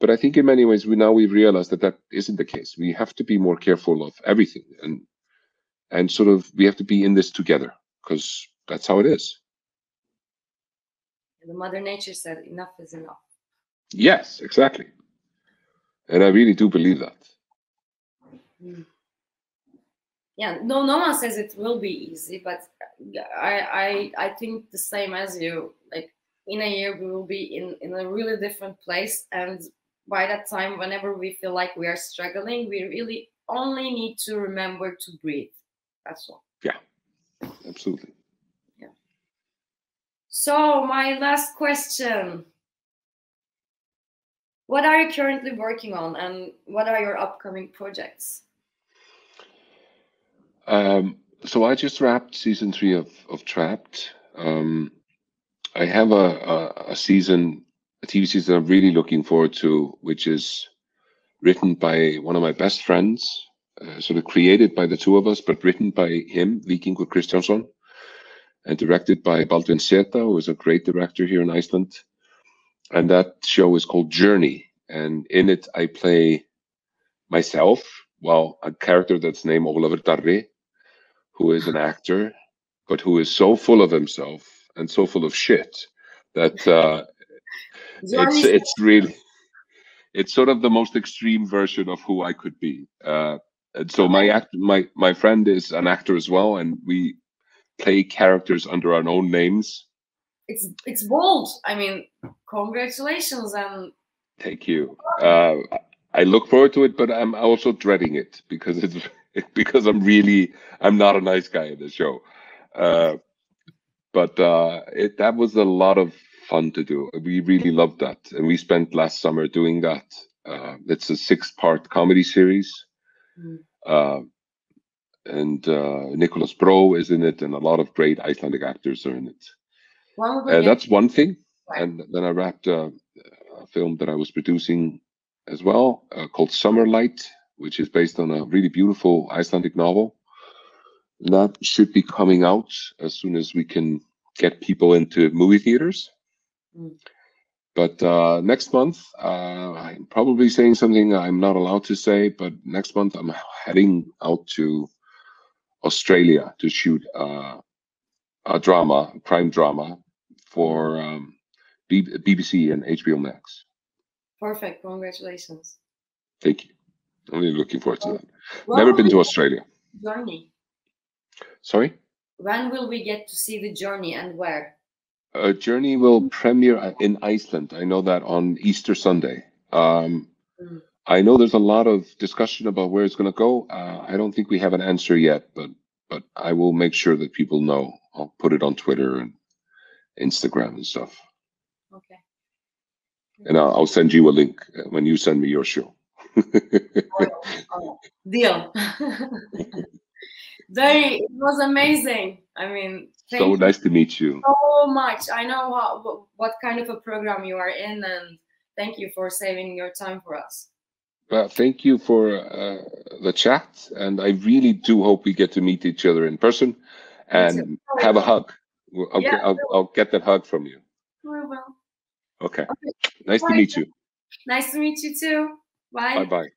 but I think in many ways, we now we've realized that that isn't the case. We have to be more careful of everything. And, and sort of we have to be in this together because that's how it is. The Mother Nature said, "Enough is enough." Yes, exactly, and I really do believe that. Yeah, no, no one says it will be easy, but I, I, I think the same as you. Like in a year, we will be in in a really different place, and by that time, whenever we feel like we are struggling, we really only need to remember to breathe. That's all. Yeah, absolutely. Yeah. So, my last question What are you currently working on, and what are your upcoming projects? Um, so, I just wrapped season three of, of Trapped. Um, I have a, a, a season a TV season I'm really looking forward to, which is written by one of my best friends, uh, sort of created by the two of us, but written by him, Víkingur Kristjánsson, and directed by Baldvin Seta, who is a great director here in Iceland. And that show is called Journey. And in it, I play myself, well, a character that's named Ólafur Darri, who is an actor, but who is so full of himself and so full of shit that uh, it's it's really it's sort of the most extreme version of who I could be. Uh, and so my act my my friend is an actor as well, and we play characters under our own names. It's it's bold. I mean, congratulations and thank you. Uh, I look forward to it, but I'm also dreading it because it's because I'm really I'm not a nice guy in the show. Uh, but uh, it that was a lot of fun to do. We really loved that, and we spent last summer doing that. Uh, it's a six-part comedy series, mm. uh, and uh, Nicolas Bro is in it, and a lot of great Icelandic actors are in it. Uh, that's one thing, right. and then I wrapped a, a, film that I was producing as well uh, called Summerlight, which is based on a really beautiful Icelandic novel. That should be coming out as soon as we can get people into movie theaters. Mm. But uh, next month, uh, I'm probably saying something I'm not allowed to say, but next month I'm heading out to Australia to shoot uh, a drama, a crime drama for um, B- BBC and HBO Max. Perfect. Congratulations. Thank you. I'm really looking forward to that. Well, Never been to Australia. Journey. Sorry? When will we get to see the journey and where? A Journey will premiere in Iceland. I know that on Easter Sunday. Um, mm. I know there's a lot of discussion about where it's going to go. Uh, I don't think we have an answer yet, but but I will make sure that people know. I'll put it on Twitter and Instagram and stuff. Okay. And I'll, I'll send you a link when you send me your show. oh, oh, deal. Very, it was amazing. I mean, so nice to meet you. So much. I know how, what kind of a program you are in, and thank you for saving your time for us. Well, thank you for uh, the chat, and I really do hope we get to meet each other in person and have a hug. I'll, yeah, get, I'll, I'll, get that hug from you. We will. Okay. okay. Nice Bye. to meet you. Nice to meet you too. Bye. Bye bye.